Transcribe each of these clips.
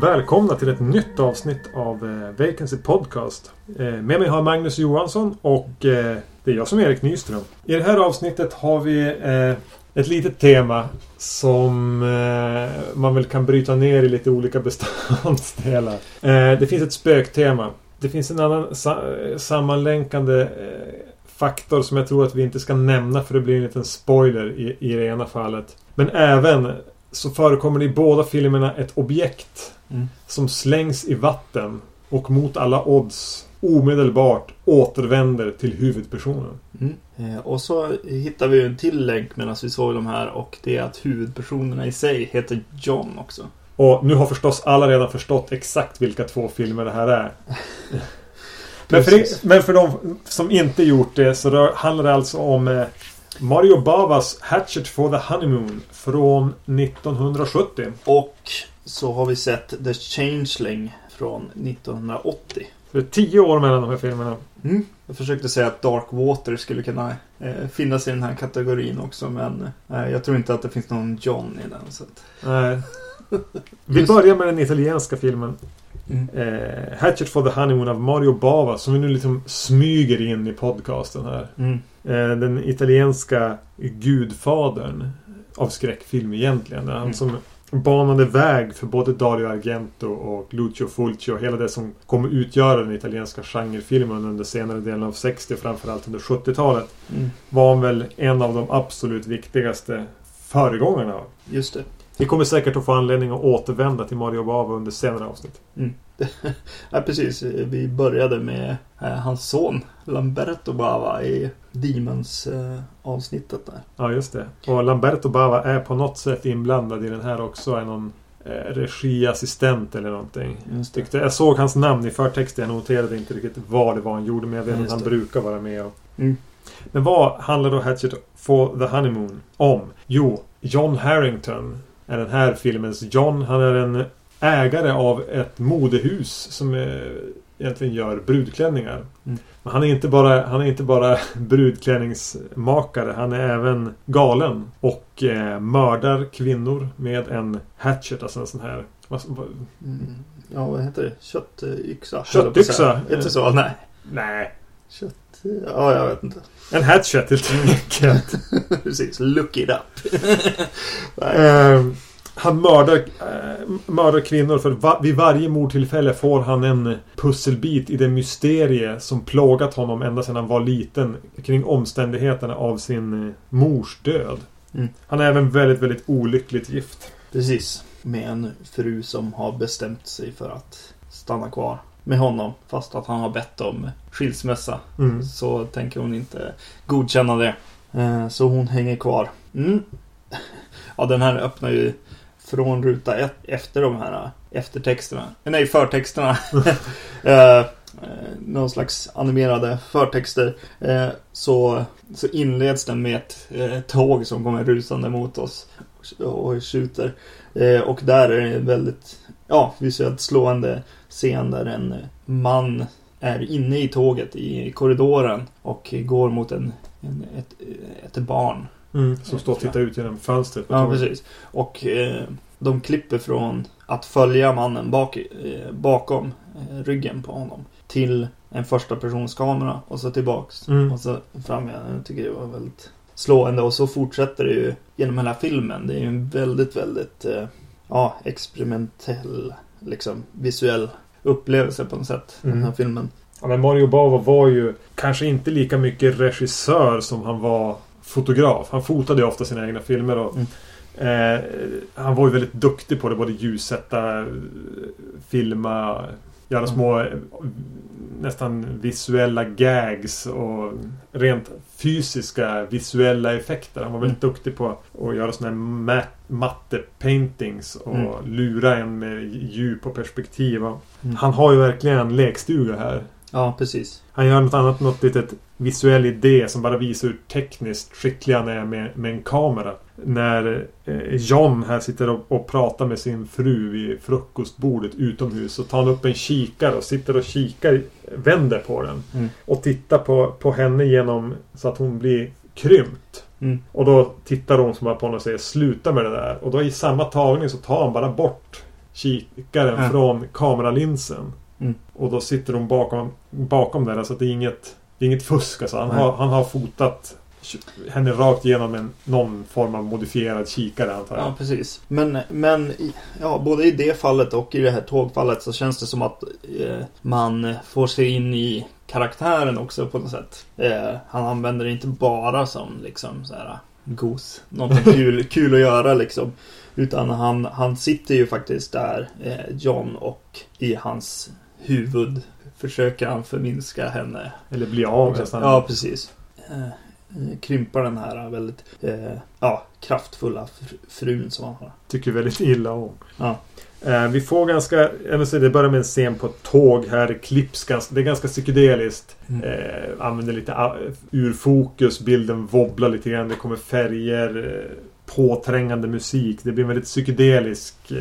Välkomna till ett nytt avsnitt av eh, Vacancy Podcast. Eh, med mig har Magnus Johansson och eh, det är jag som är Erik Nyström. I det här avsnittet har vi ett litet tema som eh, man väl kan bryta ner i lite olika beståndsdelar. Eh, det finns ett spöktema. Det finns en annan sa sammanlänkande eh, faktor som jag tror att vi inte ska nämna för det blir en liten spoiler i, i det ena fallet. Men även så förekommer det i båda filmerna ett objekt Mm. som slängs i vatten och mot alla odds omedelbart återvänder till huvudpersonen. Mm. Eh, och så hittar vi en till länk medan vi såg de här och det är att huvudpersonerna i sig heter John också. Och nu har förstås alla redan förstått exakt vilka två filmer det här är. men, för, men för de som inte gjort det så handlar det alltså om eh, Mario Bavas Hatchet for the Honeymoon från 1970. Och så har vi sett The Changeling från 1980. Det är tio år mellan de här filmerna. Mm. Jag försökte säga att Dark Water skulle kunna eh, finnas i den här kategorin också men eh, jag tror inte att det finns någon John i den. Så att, Nej. Vi Just- börjar med den italienska filmen mm. eh, Hatchet for the Honeymoon av Mario Bava som vi nu liksom smyger in i podcasten här. Mm. Eh, den italienska gudfadern av skräckfilm egentligen. Han Mm. Banade väg för både Dario Argento och Lucio Fulci och hela det som kommer utgöra den italienska genrefilmen under senare delen av 60 och framförallt under 70-talet. Mm. Var han väl en av de absolut viktigaste föregångarna. Just det. Vi kommer säkert att få anledning att återvända till Mario Bava under senare avsnitt. Ja, precis. Vi började med eh, hans son Lamberto Bava i Demons eh, där. Ja, just det. Och Lamberto Bava är på något sätt inblandad i den här också. Är någon eh, regiassistent eller någonting. Tyckte, jag såg hans namn i förtexten. Jag noterade inte riktigt vad det var han gjorde. Men jag vet att han det. brukar vara med. Och... Mm. Men vad handlar då Hatchet for the Honeymoon om? Jo, John Harrington är den här filmens John. Han är en ägare av ett modehus som eh, egentligen gör brudklänningar. Mm. Men han är inte bara, han är inte bara brudklänningsmakare. Han är även galen. Och eh, mördar kvinnor med en hatchet. Alltså en sån här... Vad, vad, Mm. Ja, vad heter det? Köttyxa? Köttyxa. Inte så? Nej. nej. Kött... Ja, jag vet inte. En hatchet helt enkelt. Precis. Look it up. Nej. Han mördar, eh, mördar kvinnor för va vid varje mordtillfälle får han en pusselbit i det mysterie som plågat honom ända sedan han var liten kring omständigheterna av sin eh, mors död. Mm. Han är även väldigt, väldigt olyckligt gift. Precis. Med en fru som har bestämt sig för att stanna kvar med honom. Fast att han har bett om skilsmässa. Mm. Så tänker hon inte godkänna det. Eh, Så hon hänger kvar. Mm. Ja, den här öppnar ju från ruta ett efter de här eh, eftertexterna. Eh, Nej, förtexterna. Eh, eh, Någon slags animerade förtexter. Eh, Så, så inleds den med ett eh, tåg som kommer rusande mot oss. Och skjuter. Eh, Och där är det en väldigt ja, visuellt slående scen där en man är inne i tåget i korridoren och går mot en, en, ett, ett barn. Mm. Som står och tittar ut genom fönstret. på Ja, tåget. precis. Och eh, de klipper från att följa mannen bak, eh, bakom eh, ryggen på honom till en första persons kamera och så tillbaks. Mm. Och så fram igen. Jag tycker det var väldigt slående och så fortsätter det ju genom hela filmen. Det är ju en väldigt, väldigt eh, ja, experimentell liksom visuell upplevelse på något sätt. Den här Mm. filmen. Ja, men Mario Bava var ju kanske inte lika mycket regissör som han var fotograf. Han fotade ju ofta sina egna filmer och eh, han var ju väldigt duktig på det. Både ljussätta, filma, göra Mm. små nästan visuella gags och rent fysiska visuella effekter. Han var väldigt duktig på att göra såna här mat- matte paintings och Mm. lura en med djup och perspektiv. Mm. Han har ju verkligen lekstuga här. Ja, precis. Han gör något annat, något litet visuell idé som bara visar hur tekniskt skicklig han är med, med en kamera. när eh, John här sitter och, och pratar med sin fru vid frukostbordet utomhus. Så tar han upp en kikare och sitter och kikar, vänder på den. Mm. Och tittar på, på henne genom så att hon blir krympt. Mm. Och då tittar hon som bara på honom och säger sluta med det där. Och då i samma tagning så tar han bara bort kikaren Ja. från kameralinsen. Mm. Och då sitter hon bakom, bakom den. Så att det är inget, det är inget fusk. Alltså. Han, Nej. har, han har fotat henne rakt igenom en, någon form av modifierad kikare antar jag. Ja, precis. Men, men ja, både i det fallet och i det här tågfallet så känns det som att eh, man får se in i karaktären också på något sätt. Eh, han använder det inte bara som liksom så här gos. Någonting kul, kul att göra liksom. Utan han, han sitter ju faktiskt där, eh, John, och i hans huvud försöker han förminska henne. Eller bli av nästan. Ja, precis. Eh, krympa den här väldigt eh, ja, kraftfulla fr- frun som han har. Tycker väldigt illa om. Ja. Eh, vi får ganska, det börjar med en scen på ett tåg här. Det klipps ganska, det är ganska psykedeliskt. Mm. Eh, använder lite a- ur fokus, bilden wobblar lite grann. Det kommer färger, påträngande musik. Det blir en väldigt psykedelisk,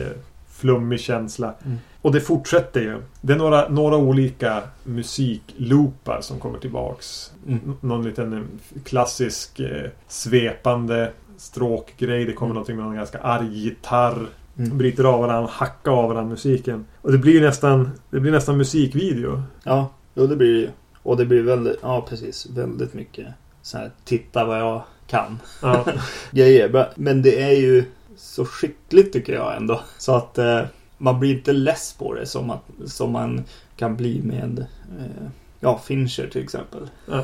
flummig känsla. Mm. Och det fortsätter ju. Det är några, några olika musikloopar som kommer tillbaks. Mm. Någon liten eh, klassisk eh, svepande stråkgrej. Det kommer Mm. någonting med någon ganska arg gitarr. Mm. Bryter av varandra, hackar av varandra musiken. Och det blir nästan, det blir nästan musikvideo. Ja, jo det blir det ju. Och det blir väldigt, ja precis, väldigt mycket så här, titta vad jag kan Ja, grejer. Men det är ju så skickligt tycker jag ändå. Så att eh, man blir inte less på det som, att, som man kan bli med eh, ja, Fincher till exempel.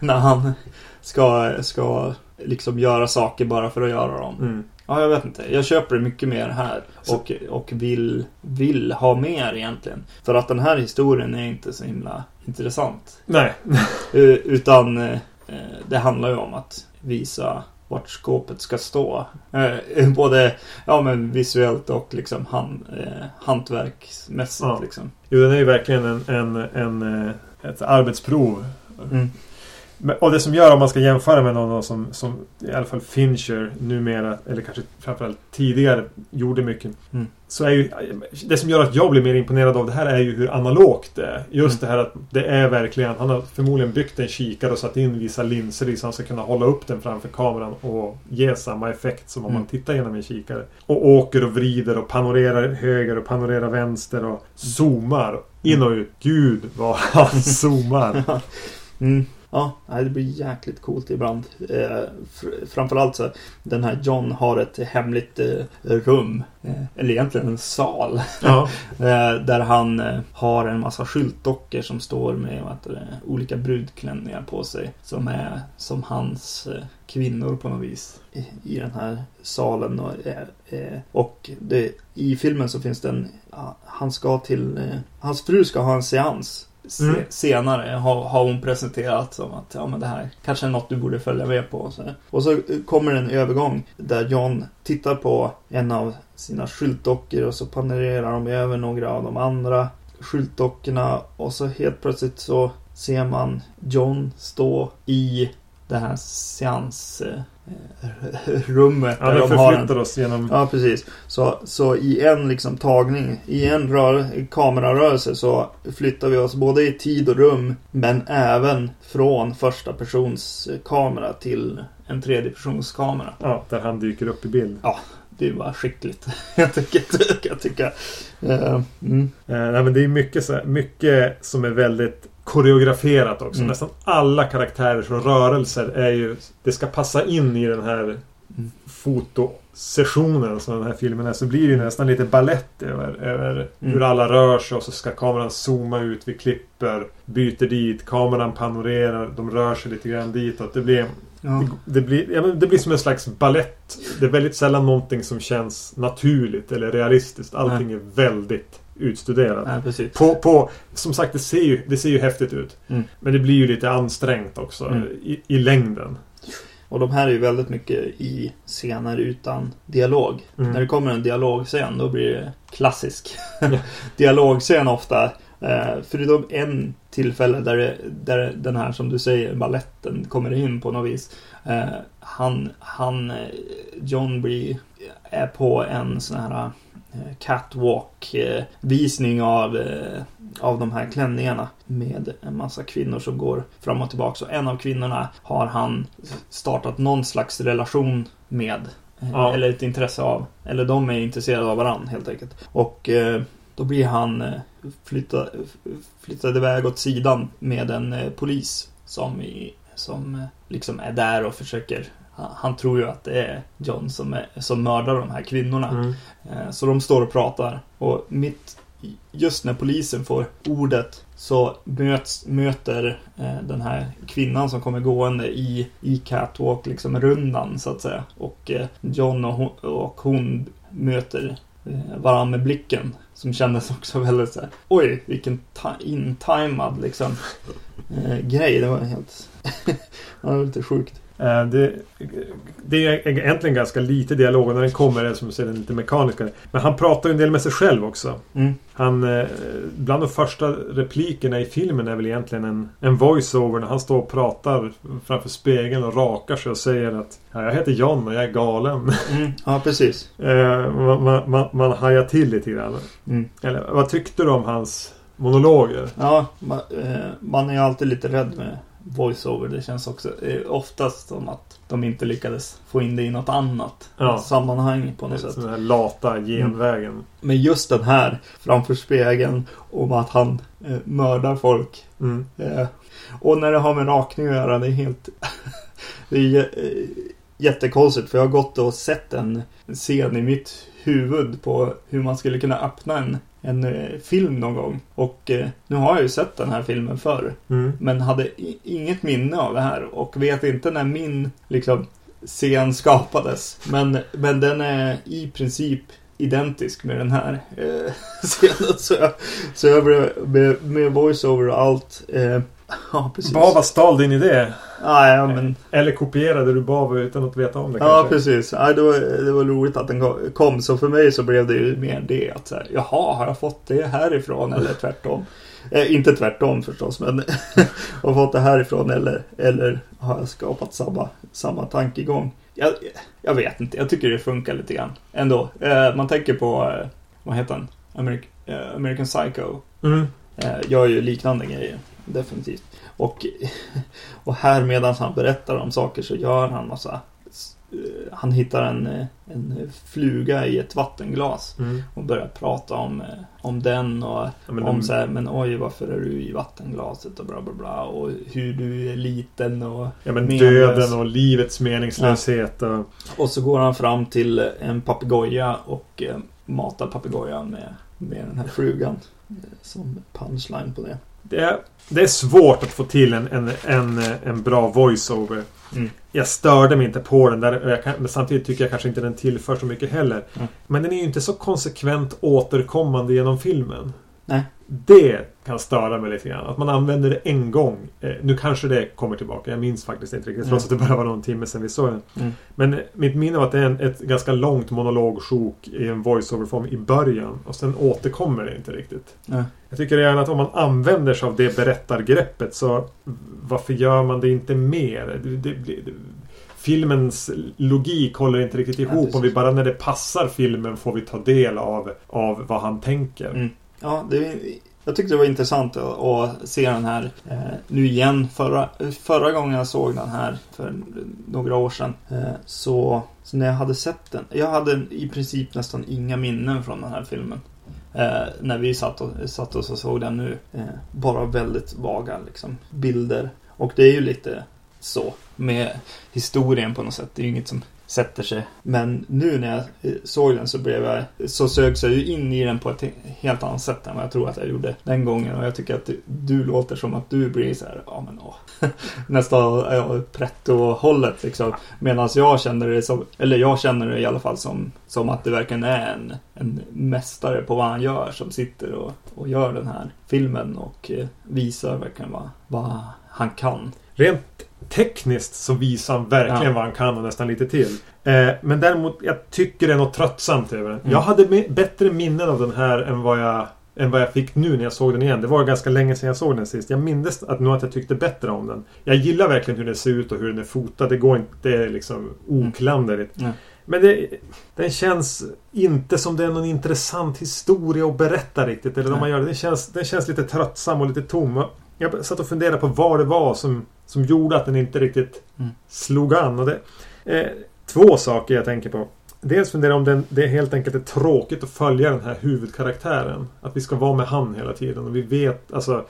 När han ska, ska liksom göra saker bara för att göra dem. mm. Ja, jag vet inte. Jag köper det mycket mer här. Och, och vill, vill ha mer egentligen. För att den här historien är inte så himla intressant. Nej. Utan eh, eh, det handlar ju om att visa vart skåpet ska stå. Eh, Både ja, men visuellt och liksom hand, eh, hantverksmässigt. Ja. Liksom. Jo, den är ju verkligen en, en, en, eh, ett arbetsprov. Mm. Och det som gör om man ska jämföra med någon som, som i alla fall Fincher numera, eller kanske framförallt tidigare, gjorde mycket. Mm. Så är ju, det som gör att jag blir mer imponerad av det här är ju hur analogt det är. Just Mm. det här att det är verkligen, han har förmodligen byggt en kikare och satt in vissa linser i så han ska kunna hålla upp den framför kameran och ge samma effekt som om Mm. man tittar genom en kikare. Och åker och vrider och panorerar höger och panorerar vänster och zoomar in och ut. Gud vad han zoomar. Mm. Ja, det blir jäkligt coolt ibland. Eh, fr- framförallt så den här John har ett hemligt eh, rum. Eh, eller egentligen en sal. Ja. Där han har en massa skyltdockor som står med olika brudklänningar på sig. Som är som hans kvinnor på något vis. I, i den här salen. Och, och det, i filmen så finns det en... Han ska till... Hans fru ska ha en seans. Se, Mm. Senare har, har hon presenterat som att ja, men det här kanske är något du borde följa med på. Så. Och så kommer en övergång där John tittar på en av sina skyltdockor och så panorerar de över några av de andra skyltdockorna och så helt plötsligt så ser man John stå i det här seansrummet Ja, där det de har oss genom... Ja, precis. Så, så i en liksom tagning, i en rör, kamerarörelse så flyttar vi oss både i tid och rum men även från första persons kamera till en tredje persons kamera. Ja, där han dyker upp i bild. Det är bara skickligt. jag tycker. Jag tycker. Eh, mm. Eh, nej, men det är mycket, så här, mycket som är väldigt koreograferat också. Mm. Nästan alla karaktärers rörelser är ju... Det ska passa in i den här Mm. fotosessionen som den här filmen är. Så blir det ju nästan lite ballett över, över Mm. hur alla rör sig och så ska kameran zooma ut. Vi klipper, byter dit, kameran panorerar, de rör sig lite grann ditåt. Det blir, Ja. det, blir, ja, men det blir som en slags ballett. Det är väldigt sällan någonting som känns naturligt eller realistiskt. Allting är väldigt utstuderat. Precis. På, på, som sagt, det ser, ju, det ser ju häftigt ut. Mm. Men det blir ju lite ansträngt också Mm. i, i längden. Och de här är ju väldigt mycket i scener utan dialog. Mm. När det kommer en dialogscen då blir det klassisk Ja. dialogscen ofta. Eh, förutom en tillfälle där, det, där den här som du säger, balletten kommer in på något vis. Eh, han, han, eh, John blir, är på en sån här eh, catwalk-visning av, eh, av de här klänningarna med en massa kvinnor som går fram och tillbaka. Så en av kvinnorna har han startat någon slags relation med. eh, Ja. Eller ett intresse av. Eller de är intresserade av varandra helt enkelt. Och eh, då blir han flyttad, flyttad iväg åt sidan med en polis som, i, som liksom är där och försöker han, tror ju att det är John som, är, som mördar de här kvinnorna. Mm. Eh, Så de står och pratar och mitt just när polisen får ordet så möts, möter eh, den här kvinnan som kommer gående i, i catwalk liksom rundan så att säga. Och eh, John och hon, och hon möter varandra med blicken. Som kändes också väldigt så här. Oj, vilken ta- intimad liksom eh, grej. Det var helt... det var lite sjukt. Eh, Det, det är egentligen ganska lite dialog och när den kommer är som du säger den lite mekaniska. Men han pratar ju en del med sig själv också. Mm. Han, eh, bland de första replikerna i filmen är väl egentligen en, en voice-over när han står och pratar framför spegeln och rakar sig och säger att ja, jag heter John och jag är galen. Mm. Ja, precis. Eh, man, man, man, man hajar till lite grann. Mm. Eller vad tyckte du om hans monologer? Ja, man, man är ju alltid lite rädd med voiceover. Det känns också eh, oftast som att de inte lyckades få in det i något annat Ja. sammanhang på något sätt. Den här lata genvägen. Men just den här framför spegeln om att han eh, mördar folk. Mm. Eh, och när det har med rakning att göra, det är helt... det är eh, jättekonstigt för jag har gått och sett en scen i mitt huvud på hur man skulle kunna öppna en, en eh, film någon gång. Och eh, nu har jag ju sett den här filmen förr. Mm. Men hade inget minne av det här och vet inte när min liksom, scen skapades. Men, men den är i princip identisk med den här eh, scenen. Så jag, så jag blev med, med voiceover och allt. Eh, ja, precis. Vad var stal din idé? Ah, ja, men, Eller kopierade du Bava utan att veta om det ja, kanske? precis. Ja, det, var, det var roligt att den ko- kom. Så för mig så blev det ju mer det att så här, jaha, har jag fått det härifrån eller tvärtom? Eh, inte tvärtom förstås, men har fått det härifrån eller, eller har jag skapat samma, samma tankegång? Jag, jag vet inte, jag tycker det funkar lite grann ändå. Eh, man tänker på, eh, vad heter den? American, eh, American Psycho. Mm. Eh, gör ju liknande grejer. Definitivt. Och, och här medan han berättar om saker så gör han massa... eh, Han hittar en, eh, en fluga i ett vattenglas Mm. och börjar prata om, eh, om den och Ja, om de- så här, men oj varför är du i vattenglaset och bla bla bla och hur du är liten och Ja men Menlös. döden och livets meningslöshet och... och så går han fram till en papegoja och eh, matar papegojan med, med den här flugan som punchline på det. Det är, det är svårt att få till en, en, en, en bra voiceover. Mm. Jag störde mig inte på den där. kan, men samtidigt tycker jag kanske inte den tillför så mycket heller. Mm. Men den är ju inte så konsekvent återkommande genom filmen. Nej. Det kan störa mig lite grann. Att man använder det en gång. Eh, nu kanske det kommer tillbaka. Jag minns faktiskt inte riktigt. Trots Mm. att det bara var någon timme sedan vi såg den. Mm. Men mitt minne var att det är en, ett ganska långt monologsjok i en voiceover-form i början. Och sen återkommer det inte riktigt. Ja. Jag tycker gärna att om man använder sig av det berättargreppet så varför gör man det inte mer? Det, det, det, filmens logik håller inte riktigt Ja, ihop. precis. om vi bara när det passar filmen får vi ta del av, av vad han tänker. Ja, det, jag tyckte det var intressant att, att se den här eh, nu igen. Förra, förra gången jag såg den här för några år sedan. Eh, så, så när jag hade sett den. Jag hade i princip nästan inga minnen från den här filmen. Eh, när vi satt, och, satt oss och såg den nu. Eh, bara väldigt vaga liksom, bilder. Och det är ju lite så med historien på något sätt. Det är ju inget som sätter sig. Men nu när jag eh, såg den så blev jag, så sögs jag ju in i den på ett he- helt annat sätt än vad jag tror att jag gjorde den gången. Och jag tycker att du, du låter som att du blir så här, ja men åh. Nästan ja, pretto-hållet liksom. Medan jag känner det som, eller jag känner det i alla fall som, som att det verkligen är en, en mästare på vad han gör som sitter och, och gör den här filmen och eh, visar verkligen vad, vad han kan. Rent tekniskt så visar han verkligen Ja. vad han kan och nästan lite till. Eh, men däremot, jag tycker det är något tröttsamt över den. Mm. Jag hade bättre minnen av den här än vad jag än vad jag fick nu när jag såg den igen. Det var ganska länge sedan jag såg den sist. Jag minns att att jag tyckte bättre om den. Jag gillar verkligen hur den ser ut och hur den är fotad. Det går inte, det är liksom oklanderligt. Mm. Men det, den känns inte som det är någon intressant historia att berätta riktigt. Eller om man gör det. Den känns, den känns lite tröttsam och lite tom. Jag satt och funderade på vad det var som, som gjorde att den inte riktigt Mm. slog an. Och det, eh, två saker jag tänker på. Dels funderar jag om den, det helt enkelt är tråkigt att följa den här huvudkaraktären. Att vi ska vara med han hela tiden. Och vi vet, alltså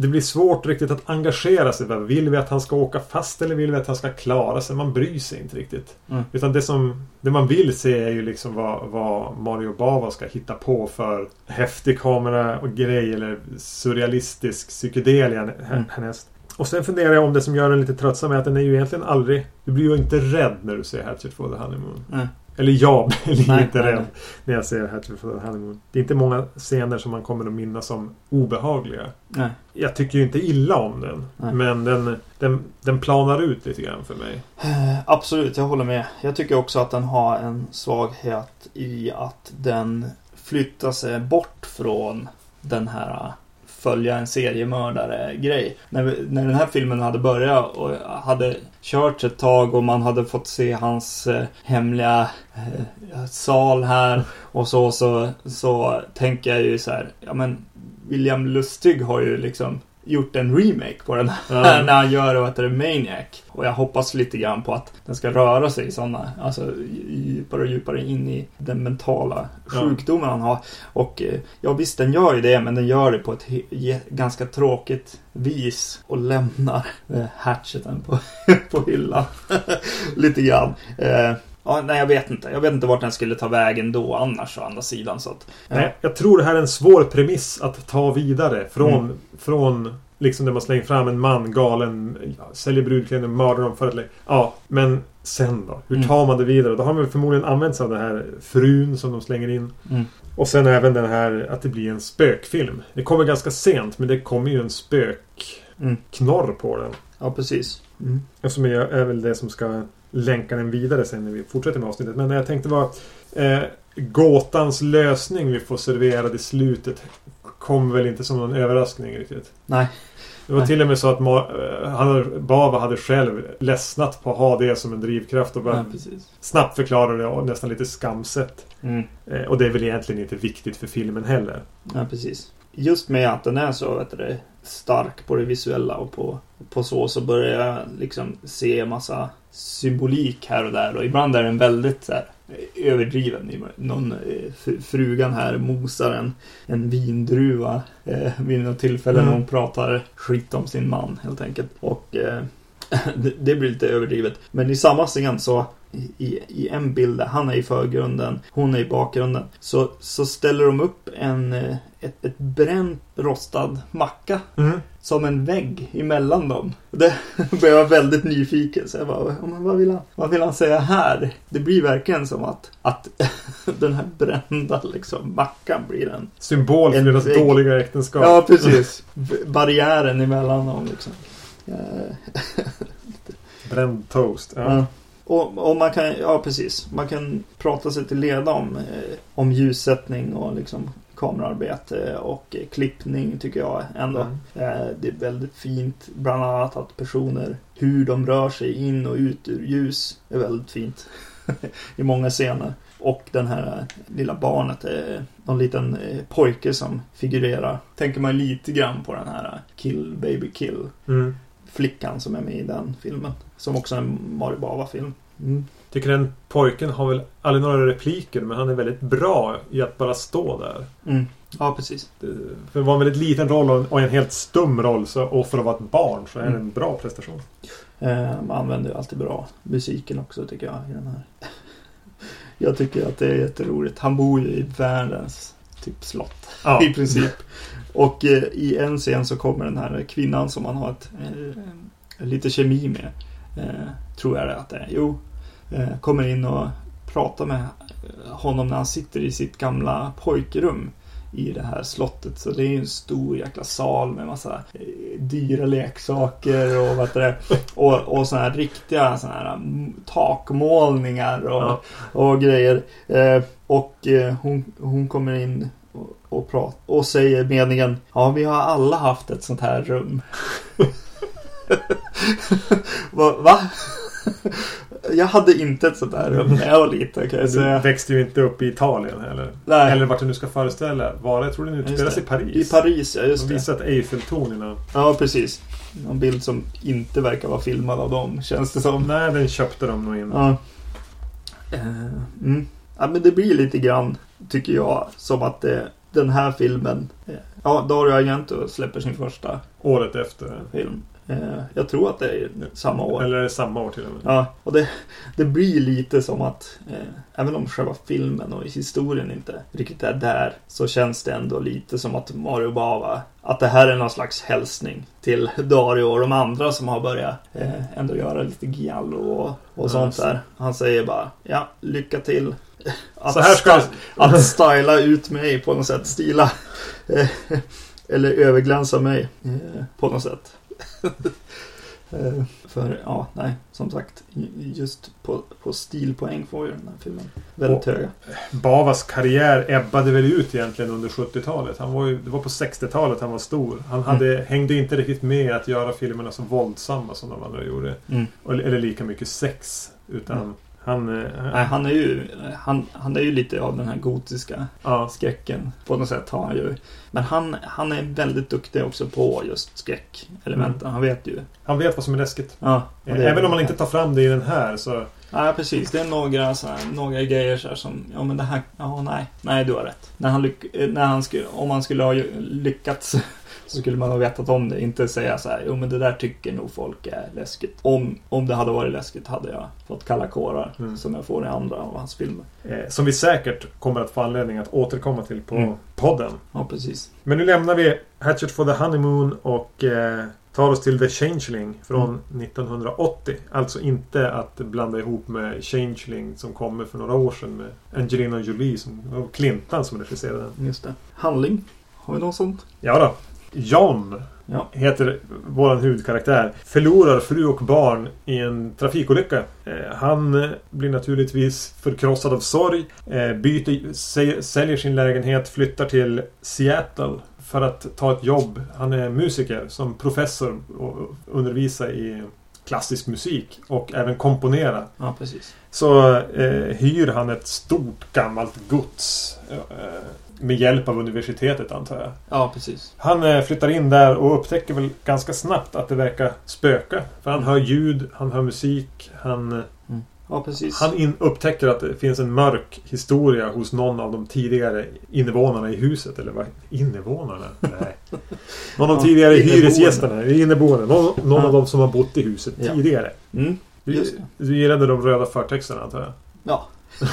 det blir svårt riktigt att engagera sig. Vill vi att han ska åka fast eller vill vi att han ska klara sig? Man bryr sig inte riktigt. Mm. Utan det som det man vill se är ju liksom vad, vad Mario Bava ska hitta på för häftig kamera och grej eller surrealistisk psykedelia Mm. härnäst. Och sen funderar jag om det som gör den lite tröttsam är att den är ju egentligen aldrig... Du blir ju inte rädd när du ser Hatchet for the Honeymoon. Nej. Eller jag blir Nej, inte nej, rädd nej. när jag ser Hatchet for the Honeymoon. Det är inte många scener som man kommer att minnas som obehagliga. Nej. Jag tycker ju inte illa om den. Men den, den, den planar ut lite grann för mig. Eh, Absolut, jag håller med. Jag tycker också att den har en svaghet i att den flyttar sig bort från den här följa en seriemördare-grej. När, vi- när den här filmen hade börjat och hade kört ett tag och man hade fått se hans eh, hemliga eh, sal här och så, så, så tänker jag ju så här, ja men William Lustig har ju liksom gjort en remake på den här Ja. när han gör vad heter det, Maniac. Och jag hoppas lite grann på att den ska röra sig i sådana, alltså djupare och djupare in i den mentala sjukdomen han har. Och eh, ja visst, den gör ju det, men den gör det på ett ganska tråkigt vis och lämnar eh, hatcheten på, på hyllan. lite grann. Ja, nej, jag vet inte. Jag vet inte vart den skulle ta vägen då annars å andra sidan. Så att, eh, Nej, jag tror det här är en svår premiss att ta vidare. Från, Mm. från liksom där man slänger fram en man galen, ja, säljer brudkläder mördar dem för att... Ja, men sen då? Hur Mm. tar man det vidare? Då har man förmodligen använt sig av den här frun som de slänger in. Mm. Och sen även den här att det blir en spökfilm. Det kommer ganska sent men det kommer ju en spökknorr Mm. på den. Ja, precis. Och som är, är väl det som ska länka den vidare sen när vi fortsätter med avsnittet. Men jag tänkte var eh, gåtans lösning vi får serverad i slutet kom väl inte som någon överraskning riktigt. Nej. Det var Nej. till och med så att eh, han, Bava hade själv ledsnat på att ha det som en drivkraft och bara Ja, snabbt förklara det nästan lite skamset. Mm. Eh, och det är väl egentligen inte viktigt för filmen heller. Ja, precis. Just med att den är så vet du, stark på det visuella och på, på så, så börjar jag liksom se massa symbolik här och där. Och ibland är den väldigt så här, överdriven. Någon eh, fr- frugan här mosar en, en vindruva eh, vid något tillfälle Mm. när hon pratar skit om sin man helt enkelt. Och eh, det, det blir lite överdrivet. Men i samma scen så i, i en bild han är i förgrunden, hon är i bakgrunden. Så, så ställer de upp en, eh, ett, ett bränt rostad macka Mm. som en vägg emellan dem. Det blev jag väldigt nyfiken. Så jag bara, "Ja, men vad, vill han, vad vill han säga här? Det blir verkligen som att, att den här brända liksom, mackan blir en... Symbol för En deras vägg. dåliga äktenskap. Ja, precis. B- Barriären emellan dem liksom. Bränd toast. Ja. Ja. Och, och man kan, ja precis. Man kan prata sig till leda om, eh, om ljussättning och liksom kamerarbete och eh, klippning tycker jag ändå. Mm. Eh, det är väldigt fint. Bland annat att personer, hur de rör sig in och ut ur ljus är väldigt fint. I många scener. Och den här eh, lilla barnet är någon liten eh, pojke som figurerar. Tänker man lite grann på den här eh, Kill Baby Kill Mm. Flickan som är med i den filmen. Som också är en Mario Bava-film. Mm. Tycker den pojken har väl aldrig några repliker men han är väldigt bra i att bara stå där. Mm. Ja, precis. Det- För det var en väldigt liten roll och och en helt stum roll så, och för att vara ett barn så är det Mm. en bra prestation. Eh, man använder ju alltid bra musiken också tycker jag i den här. Jag tycker att det är jätteroligt. Han bor ju i världens typ slott Ja. i princip. Och eh, i en scen så kommer den här kvinnan som man har ett, eh, lite kemi med. Eh, tror jag det att det är. Jo. Kommer in och pratar med honom när han sitter i sitt gamla pojkrum i det här slottet. Så det är en stor jäkla sal med massa dyra leksaker och vad det och, och såna här riktiga såna här mm, takmålningar och, Ja. och grejer. Och hon, hon kommer in och, och, prat, och säger meningen Ja, vi har alla haft ett sånt här rum. Va? va? jag hade inte ett sånt här rum när jag var liten kan jag säga. Du växte ju inte upp i Italien heller. Nej. Eller vart du nu ska föreställa vara. Jag tror den utspelas det. i Paris. I Paris, ja De just det. visat Eiffeltornen. Ja, precis. En bild som inte verkar vara filmad av dem, känns det som. Nej, den köpte de nog in. Ja. Eh, mm. Ja, men det blir lite grann, tycker jag, som att det, den här filmen... Eh, ja, Dario Argento släpper sin första Året efter. film. Eh, jag tror att det är samma år. Eller är det samma år till och med? Ja, och det, det blir lite som att eh, även om själva filmen och historien inte riktigt är där så känns det ändå lite som att Mario Bava att det här är någon slags hälsning till Dario och de andra som har börjat eh, ändå göra lite giallo och, och sånt så. där. Han säger bara ja, lycka till. Att, Så här ska att styla ut mig på något sätt. Stila. eh, Eller överglänsa mig eh, på något sätt. Eh, För ja, nej, som sagt. Just på, på stilpoäng får ju den här filmen väldigt Och- höga. Bavas karriär ebbade väl ut egentligen under 70-talet. Han var ju, det var på 60-talet han var stor. Han hade, hängde inte riktigt med att göra filmerna så våldsamma som de andra gjorde. Mm. Och- Eller lika mycket sex. Utan Mm. Han... eh, Nej, han är ju han, han är ju lite av den här gotiska ja, skräcken. På något sätt har han ju. Men han, han är väldigt duktig också på just skräckelementen. Han vet ju. han vet vad som är läskigt. Ja, Även om man inte tar fram det i den här så... Ja, precis. Det är några, så här, några grejer så som, ja men det här, ja nej, nej du har rätt. När han, eh, när han skulle, om han skulle ha lyckats så skulle man ha vetat om det. Inte säga så här, jo men det där tycker nog folk är läskigt. Om, om det hade varit läskigt hade jag fått kalla kårar Mm. som jag får i andra av hans filmer. Eh, som vi säkert kommer att få anledning att återkomma till på Mm. podden. Ja, precis. Men nu lämnar vi Hatchet for the Honeymoon och eh, tar oss till The Changeling från 1980. Alltså inte att blanda ihop med Changeling som kommer för några år sedan med Angelina Jolie som, och Clintan som regisserade den. Just det. Handling. Har vi något sånt? Ja då. John Ja. heter våran huvudkaraktär. Förlorar fru och barn i en trafikolycka. Eh, han eh, blir naturligtvis förkrossad av sorg. Eh, byter, sä- säljer sin lägenhet, flyttar till Seattle för att ta ett jobb. Han är musiker som professor och undervisar i klassisk musik och även komponera. Ja, precis. Så eh, hyr han ett stort gammalt gods eh, med hjälp av universitetet antar jag. Ja, precis. Han eh, flyttar in där och upptäcker väl ganska snabbt att det verkar spöka. För han hör ljud, han hör musik. Han, Ja, precis. han in, upptäcker att det finns en mörk historia hos någon av de tidigare invånarna i huset. Eller vad? Invånarna? Nej. Någon av de Ja, tidigare inneboende. hyresgästerna. Inneboende. Någon, någon Ja. av de som har bott i huset Ja. tidigare. Mm, Du, du gillade de röda förtexterna antar jag? Ja.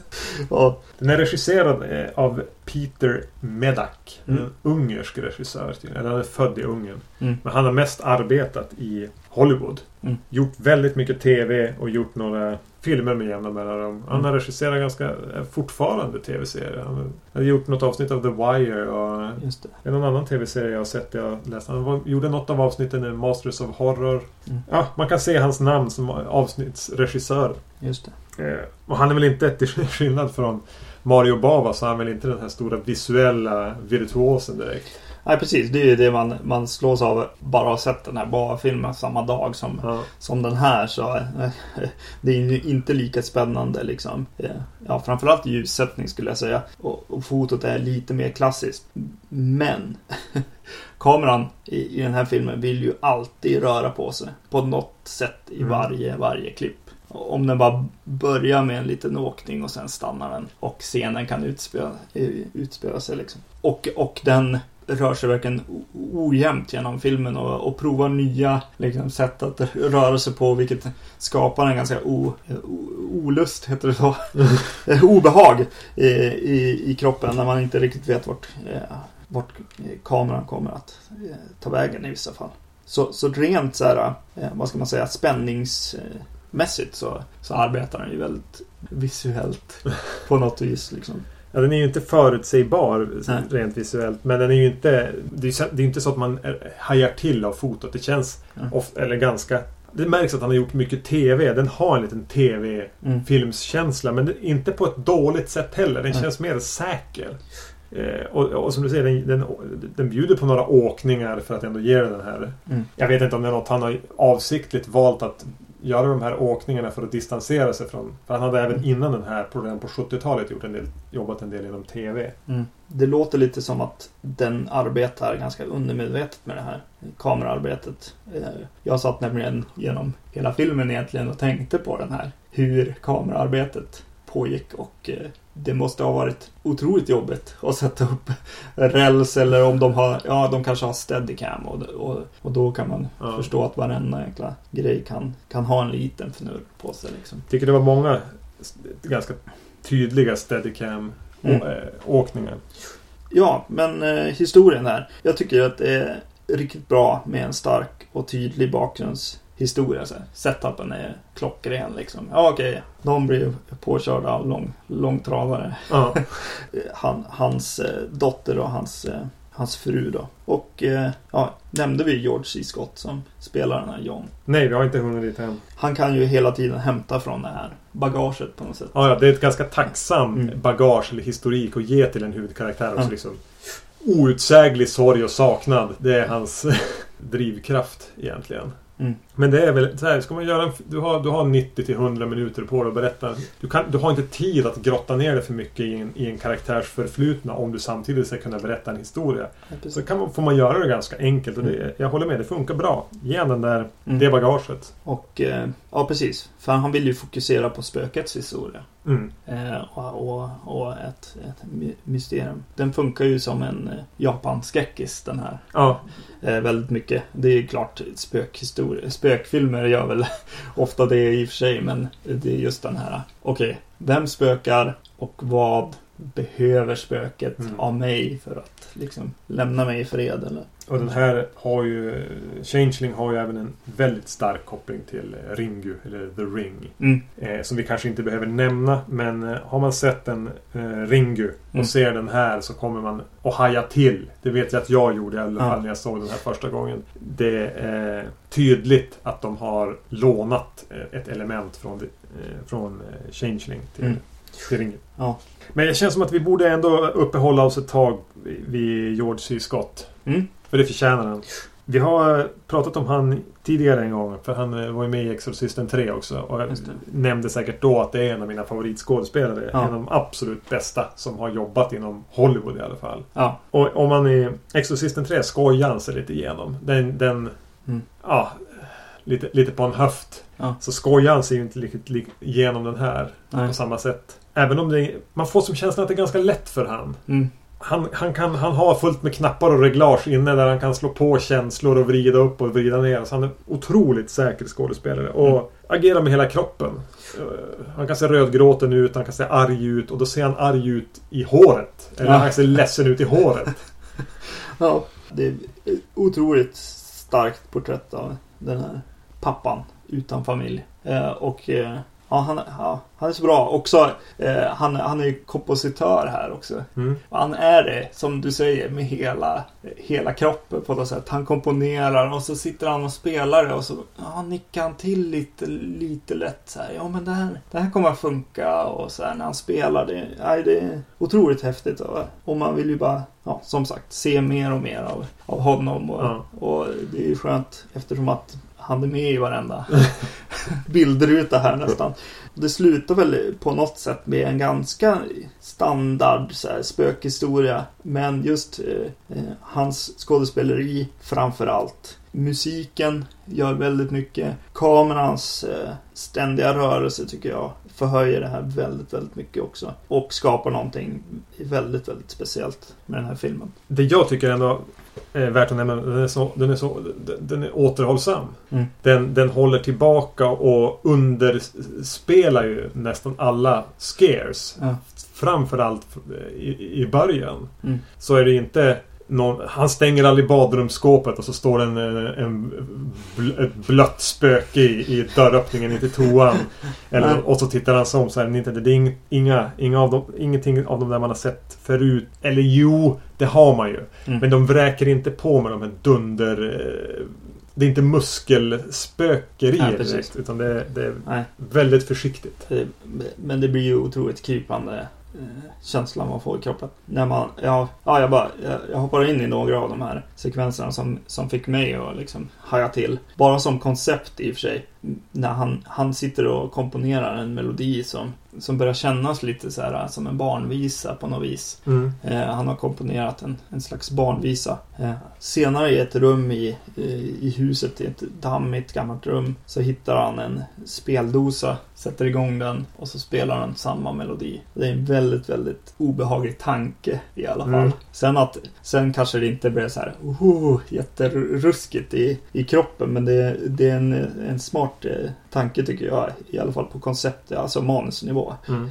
ja. Den är regisserad eh, av Peter Medak. Mm. En ungersk regissör. han är född i Ungern. Mm. Men han har mest arbetat i Hollywood. Mm. Gjort väldigt mycket TV och gjort några filmer med jämna mellanrum. Han Mm. har regisserat ganska eh, fortfarande TV-serier. Han har gjort något avsnitt av The Wire och Just det. är någon annan TV-serie jag har sett. Jag läst. Han var, gjorde något av avsnitten i Masters of Horror. Mm. Ja, man kan se hans namn som avsnittsregissör. Just det. Eh, och han är väl inte, till skillnad från Mario Bava, så är han väl inte den här stora visuella virtuosen direkt. Nej, precis. Det är ju det man, man slås av bara ha sett den här bara-filmen samma dag som, Ja. som den här. Så eh, det är ju inte lika spännande liksom. Eh, Ja, framförallt ljussättning skulle jag säga. Och, och fotot är lite mer klassiskt. Men kameran i, i den här filmen vill ju alltid röra på sig. På något sätt i Mm. varje, varje klipp. Om den bara börjar med en liten åkning och sen stannar den. Och scenen kan utspela, eh, utspela sig liksom. Och, och den rör sig verkligen ojämnt genom filmen och, och provar nya liksom, sätt att röra sig på vilket skapar en ganska o, o, olust, heter det så? Eh, Obehag i, i, i kroppen när man inte riktigt vet vart, eh, vart kameran kommer att eh, ta vägen i vissa fall. Så, så rent så här, eh, vad ska man säga, spänningsmässigt så, så arbetar den ju väldigt visuellt på något vis. Liksom. Ja, den är ju inte förutsägbar Nej. rent visuellt. Men den är ju inte... Det är, är inte så att man hajar till av fotot. Det känns Ja. ofta, eller ganska... Det märks att han har gjort mycket TV. Den har en liten Mm. TV-filmskänsla. Men det, inte på ett dåligt sätt heller. Den känns mer säker. Eh, och, och som du säger, den, den, den bjuder på några åkningar för att ändå ge den här... Mm. Jag vet inte om det är något han har avsiktligt valt att göra de här åkningarna för att distansera sig från. För han hade även innan den här, på, redan på 70-talet, gjort en del, jobbat en del inom TV. Mm. Det låter lite som att den arbetar ganska undermedvetet med det här kameraarbetet. Eh, Jag satt nämligen genom hela filmen egentligen och tänkte på den här. Hur kameraarbetet pågick och eh, det måste ha varit otroligt jobbigt att sätta upp räls eller om de har, ja de kanske har steadicam och, och, och då kan man Ja. förstå att varenda jäkla grej kan, kan ha en liten fnurr på sig liksom. tycker det var många ganska tydliga steadicam Mm. eh, åkningar. Ja, men eh, historien här. Jag tycker att det är riktigt bra med en stark och tydlig bakgrundshistoria. Så här. Setupen är klockren liksom. Ja, okej. De blir påkörda av lång, långtradare. Ja. Han, hans eh, dotter och hans, eh, hans fru då. Och eh, ja, nämnde vi George C. Scott som spelar den här John. Nej, vi har inte hunnit dit än. Han kan ju hela tiden hämta från det här bagaget på något sätt. Ja, det är ett ganska tacksam Mm. bagage eller historik att ge till en huvudkaraktär. Också, Ja. liksom. Outsäglig sorg och saknad. Det är hans drivkraft egentligen. Mm. Men det är väl så här, ska man göra en, du, har, du har 90 till 100 minuter på dig att berätta. Du, kan, du har inte tid att grotta ner dig för mycket i en, i en karaktärs förflutna om du samtidigt ska kunna berätta en historia. Ja. Så kan man, får man göra det ganska enkelt och det, jag håller med, det funkar bra. Ge den där, Mm. det bagaget. Och eh, ja, precis. För han vill ju fokusera på spökets historia. Mm. Eh, och och, och ett, ett my- mysterium. Den funkar ju som en eh, Japan-skräckis den här. Ja, Eh, väldigt mycket. Det är ju klart spökhistoria. Spökfilmer gör väl ofta det i och för sig. Men det är just den här. Okej, vem spökar och vad behöver spöket Mm. av mig för att liksom lämna mig i fred eller? Och den här har ju... Changeling har ju även en väldigt stark koppling till eh, Ringu, eller The Ring. Mm. Eh, som vi kanske inte behöver nämna, men eh, har man sett en eh, Ringu och Mm. ser den här så kommer man att haja till. Det vet jag att jag gjorde i alla fall när jag såg den här första gången. Det är tydligt att de har lånat eh, ett element från, från Changeling till, Mm. Till Ringu. Ja. Men det känns som att vi borde ändå uppehålla oss ett tag vid George C. Scott. Mm. För det förtjänar han. Vi har pratat om han tidigare en gång. För han eh, var ju med i Exorcisten 3 också. Och jag det. nämnde säkert då att det är en av mina favoritskådespelare. Ja. En av de absolut bästa som har jobbat inom Hollywood i alla fall. Ja. Och om man i Exorcisten 3 skojar han sig lite igenom. Den... den Mm. Ja. Lite, lite på en höft. Ja. Så skojar han sig ju inte riktigt igenom den här Nej. på samma sätt. Även om det, man får som känslan att det är ganska lätt för han. Mm. Han, han, kan, han har fullt med knappar och reglage inne där han kan slå på känslor och vrida upp och vrida ner. Så han är otroligt säker skådespelare. Och Mm. agerar med hela kroppen. Eh, Han kan se rödgråten ut, han kan se arg ut och då ser han arg ut i håret. Eller Ja. han ser ledsen ut i håret. Ja, det är ett otroligt starkt porträtt av den här pappan utan familj. Eh, och eh, ja, han, ja, han är så bra. Också, eh, han, han är ju kompositör här också. Mm. Han är det, som du säger, med hela, hela kroppen på något sätt. Han komponerar och så sitter han och spelar det och så ja, nickar han till lite, lite lätt så här. Ja, men det här, det här kommer att funka och så här när han spelar. Det, nej, det är otroligt häftigt. Och, och man vill ju bara, ja, som sagt, se mer och mer av, av honom. Och, Ja. och det är ju skönt eftersom att han är med i varenda bildruta här nästan. Det slutar väl på något sätt med en ganska standard så här, spökhistoria. Men just eh, eh hans skådespeleri framför allt. Musiken gör väldigt mycket. Kamerans eh, ständiga rörelse tycker jag förhöjer det här väldigt, väldigt mycket också. Och skapar någonting väldigt, väldigt speciellt med den här filmen. Det jag tycker ändå är värt att nämna, den är, så, den är, så, den är återhållsam. Mm. Den, den håller tillbaka och underspelar ju nästan alla scares. Ja. Framförallt i, i början. Mm. Så är det inte någon, han stänger aldrig badrumsskåpet och så står det en, en bl, ett blött spöke i, i dörröppningen in till toan. Eller, och så tittar han sig om så här, inte, det är ing, inga, inga av dem, ingenting av de där man har sett förut. Eller jo, det har man ju. Mm. Men de vräker inte på med de här dunder... eh, Det är inte muskelspökerier precis. direkt. Utan det, är- det är Nej. väldigt försiktigt. Eh, Men det blir ju otroligt krypande eh, känslan man får i kroppen. När man, ja, ja jag bara, jag, jag hoppar in i några av de här sekvenserna som, som fick mig att liksom haja till. Bara som koncept i och för sig. När han, han sitter och komponerar en melodi som, som börjar kännas lite så här som en barnvisa på något vis. Mm. Eh, han har komponerat en, en slags barnvisa. Eh, senare i ett rum i, i, i huset, i ett dammigt gammalt rum, så hittar han en speldosa, sätter igång den och så spelar han samma melodi. Det är en väldigt, väldigt obehaglig tanke i alla fall. Mm. Sen att, sen kanske det inte blir så här oh, jätteruskigt i, i kroppen, men det, det är en, en smart eh, tanke tycker jag, i alla fall på koncept, alltså manusnivå. Mm.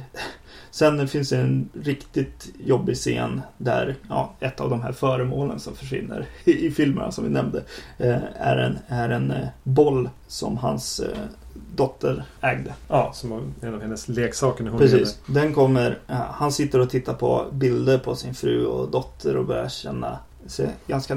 Sen finns det en riktigt jobbig scen där ja, ett av de här föremålen som försvinner i, i filmerna som vi nämnde eh, är en, är en eh, boll som hans eh, dotter ägde. Ja, som var en av hennes leksaker när hon Precis. Den kommer, han sitter och tittar på bilder på sin fru och dotter och börjar känna sig ganska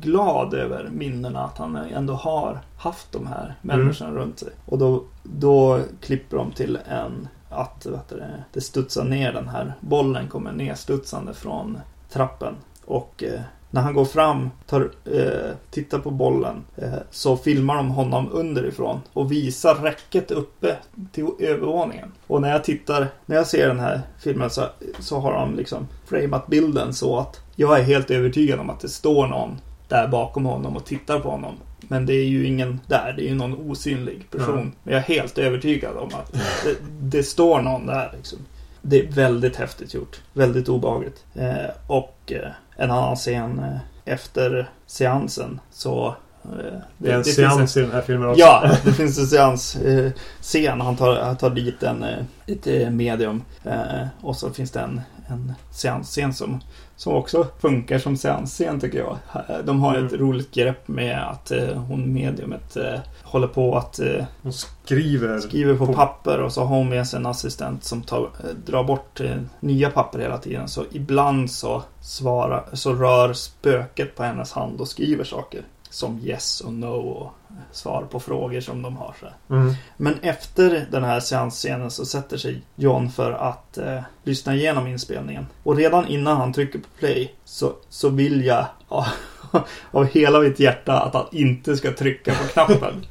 glad över minnena att han ändå har haft de här människorna runt sig. Och då, då klipper de till en att vet du, det, studsar ner den här bollen kommer nedstudsande från trappen. Och eh, när han går fram, tar, eh, tittar på bollen, eh, så filmar de honom underifrån och visar räcket uppe till övervåningen. Och när jag tittar, när jag ser den här filmen så, så har de liksom framat bilden så att jag är helt övertygad om att det står någon där bakom honom och tittar på honom. Men det är ju ingen där, det är ju någon osynlig person. Ja. Men jag är helt övertygad om att det, det står någon där. Liksom. Det är väldigt häftigt gjort. Väldigt obehagligt. Eh, och eh, en annan scen eh, efter seansen så... Eh, Det är en finns seans i den här filmen också. Ja, det finns en seans eh, scen. Han tar, han tar dit en, eh, ett eh, medium. Eh, och så finns det en, en seansscen som, som också funkar som seansscen tycker jag. De har ett Mm. roligt grepp med att eh, hon mediumet eh, håller på att eh, Hon skriver. skriver på På- papper och så har hon med sig en assistent som tar, eh, drar bort eh, nya papper hela tiden. Så ibland så, svarar, så rör spöket på hennes hand och skriver saker. Som yes och no och svar på frågor som de har. Så. Mm. Men efter den här seansscenen så sätter sig John för att eh, lyssna igenom inspelningen. Och redan innan han trycker på play så, så vill jag av, av hela mitt hjärta att han inte ska trycka på knappen.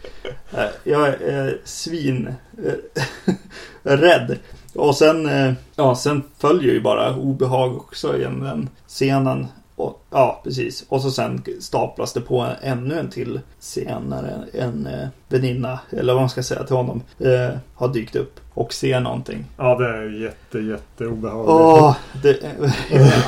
Eh, jag är eh, svin eh, rädd. Och sen, eh, ja, sen följer ju bara obehag också genom den scenen. Och, ja, precis. Och så sen staplas det på ännu en till när en, en eh, väninna, eller vad man ska säga till honom, eh, har dykt upp och ser någonting. Ja, det är jätte, jätte obehagligt. Åh, det,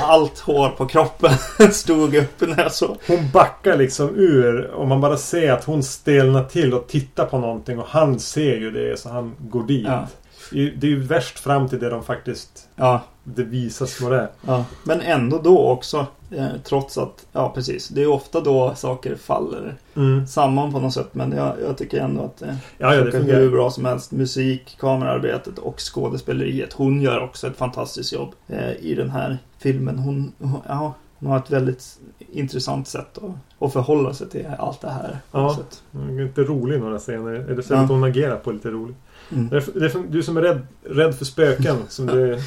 allt hår på kroppen stod upp när jag såg. Hon backar liksom ur och man bara ser att hon stelnar till och tittar på någonting och han ser ju det så han går dit. Ja. Det är ju värst fram till det de faktiskt Ja, det visas vad det är. ja. Men ändå då också, eh, trots att, ja precis, det är ofta då saker faller Mm. samman på något sätt. Men jag, jag tycker ändå att det Ja, ja, det funkar fungerar. hur bra som helst. Musik, kamerarbetet och skådespeleriet. Hon gör också ett fantastiskt jobb eh, i den här filmen. Hon, hon, ja, hon har ett väldigt intressant sätt att, att förhålla sig till allt det här. Ja. Hon är inte rolig några scener. Eller sättet Ja. hon agerar på lite roligt. Mm. Det är, det är, du som är rädd, rädd för spöken. Som du,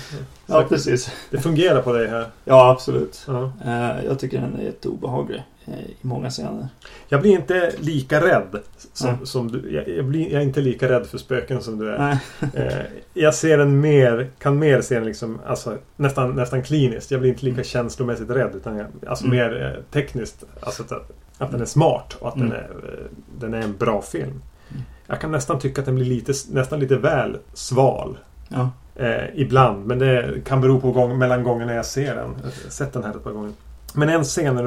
Ja, precis. det fungerar på dig här. Ja, absolut. Ja. Eh, jag tycker den är jätteobehaglig eh, i många scener. Jag blir inte lika rädd som, Nej. som du. Jag, jag, blir, jag är inte lika rädd för spöken som du är. Eh, jag ser den mer, kan mer se den liksom, alltså, nästan, nästan kliniskt. Jag blir inte lika Mm. känslomässigt rädd. Utan jag, alltså Mm. mer eh, tekniskt. Alltså att, att den är smart och att Mm. den, är, eh, den är en bra film. Mm. Jag kan nästan tycka att den blir lite, nästan lite väl sval. Ja. Eh, ibland, men det kan bero på gång, mellan gångerna jag ser den. Jag har sett den här ett par gånger. Men en scen,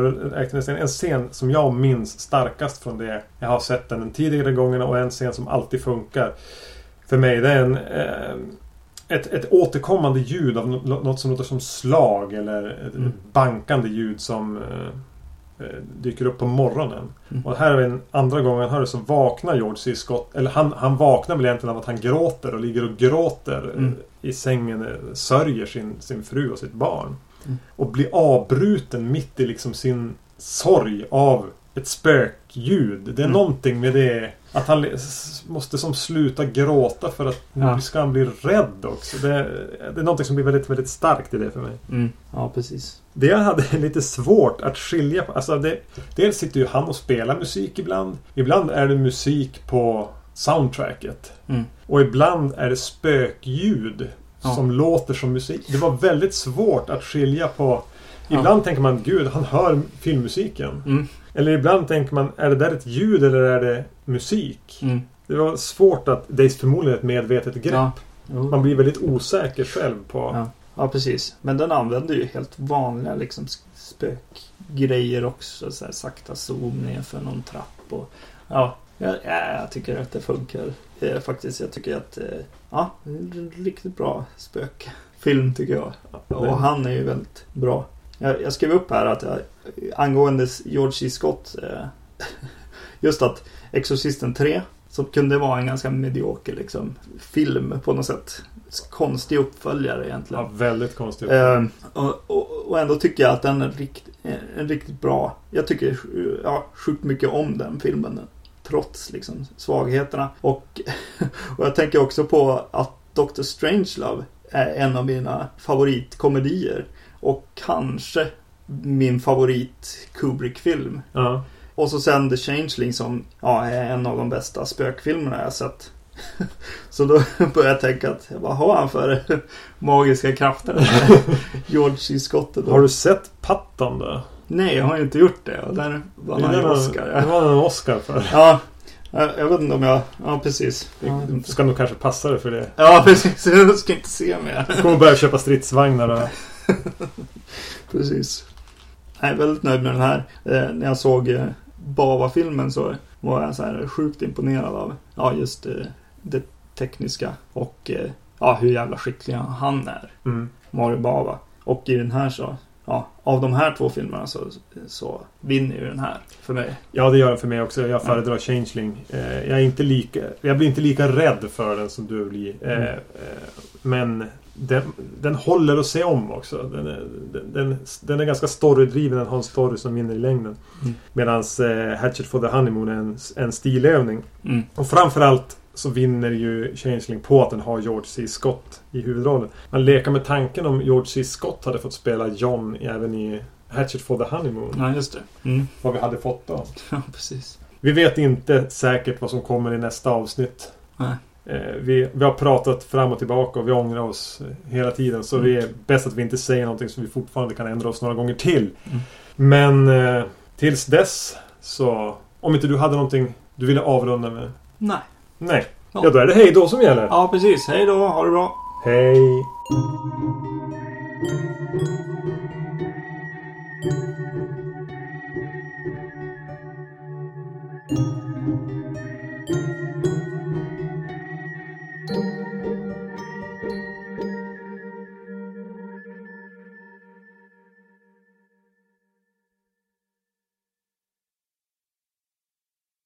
en scen som jag minns starkast från det jag har sett den de tidigare gångerna och en scen som alltid funkar. För mig, det är en... Eh, ett, ett återkommande ljud av nå- något som låter som slag eller ett Mm. bankande ljud som eh, eh, dyker upp på morgonen. Mm. Och här är en andra gången det så vaknar George C. Scott. Eller han, han vaknar väl egentligen av att han gråter och ligger och gråter Mm. i sängen. Sörjer sin, sin fru och sitt barn. Och blir avbruten mitt i liksom sin sorg av ett spökljud. Det är Mm. någonting med det. Att han måste som sluta gråta för att nu Ja. ska han bli rädd också. Det, det är någonting som blir väldigt, väldigt starkt i det för mig. Mm. Ja, precis. Det jag hade lite svårt att skilja på. Alltså det, dels sitter ju han och spelar musik ibland. Ibland är det musik på soundtracket. Mm. Och ibland är det spökljud Ja. som låter som musik. Det var väldigt svårt att skilja på. Ibland tänker man gud, han hör filmmusiken. Mm. Eller ibland tänker man, är det där ett ljud eller är det musik? Mm. Det var svårt att... Det är förmodligen ett medvetet grepp. Ja. Man blir väldigt osäker själv på... Ja. ja, precis. Men den använder ju helt vanliga liksom spökgrejer också. Så här, sakta zoom ner för någon trapp. Och, ja, ja, ja, jag tycker att det funkar. Eh, faktiskt, jag tycker att... Eh, ja, en riktigt bra spökfilm tycker jag. Och han är ju väldigt bra. Jag, jag skrev upp här att jag, angående George C. Scott. Eh, just att Exorcisten 3. Som kunde vara en ganska medioker liksom, film på något sätt. Konstig uppföljare egentligen. Ja, väldigt konstigt. Eh, och, och, och ändå tycker jag att den är rikt, en riktigt bra. Jag tycker ja, sjukt mycket om den filmen. Trots liksom svagheterna. Och, och jag tänker också på att Dr. Strangelove är en av mina favoritkomedier. Och kanske min favorit Kubrick-film. Ja. Och så sen The Changeling som ja, är en av de bästa spökfilmerna jag sett. Så då började jag tänka att vad har han för magiska krafter? George C. Scott. Har du sett Patton då? Nej, jag har inte gjort det. Och där vann han ju Oscar. Det Ja. var en Oscar för. ja, jag vet inte om jag... Ja, precis. Ja, Du ska nog kanske passa dig för det. Ja, precis. Jag ska inte se mer. Du kommer börja köpa stridsvagnar och... Precis. Jag är väldigt nöjd med den här. Eh, när jag såg eh, Bava-filmen så var jag så här sjukt imponerad av ja, just eh, det tekniska och ja, hur jävla skicklig han är. Mm. Mario Bava. Och i den här så, ja, av de här två filmerna så, så vinner ju den här för mig. Ja, det gör den för mig också. Jag föredrar Changeling. Eh, jag är inte lika... Jag blir inte lika rädd för den som du blir. Eh, Mm. eh, men den, den håller att se om också. Den är, den, den, den är ganska storydriven. Den har en story som vinner i längden. Mm. Medan eh, Hatchet for the Honeymoon är en, en stilövning. Mm. Och framförallt så vinner ju Changeling på att den har George C. Scott i huvudrollen. Man leker med tanken om George C. Scott hade fått spela John även i Hatchet for the Honeymoon. Ja, just det. Mm. Vad vi hade fått då. Ja, precis. Vi vet inte säkert vad som kommer i nästa avsnitt. Nej. Eh, Vi, vi har pratat fram och tillbaka och vi ångrar oss eh, hela tiden. Så Mm. det är bäst att vi inte säger någonting så vi fortfarande kan ändra oss några gånger till. Mm. Men eh, tills dess så... Om inte du hade någonting du ville avrunda med? Nej. Nej. Ja. Ja, då är det hej då som gäller. Ja, precis. Hej då. Ha det bra. Hej.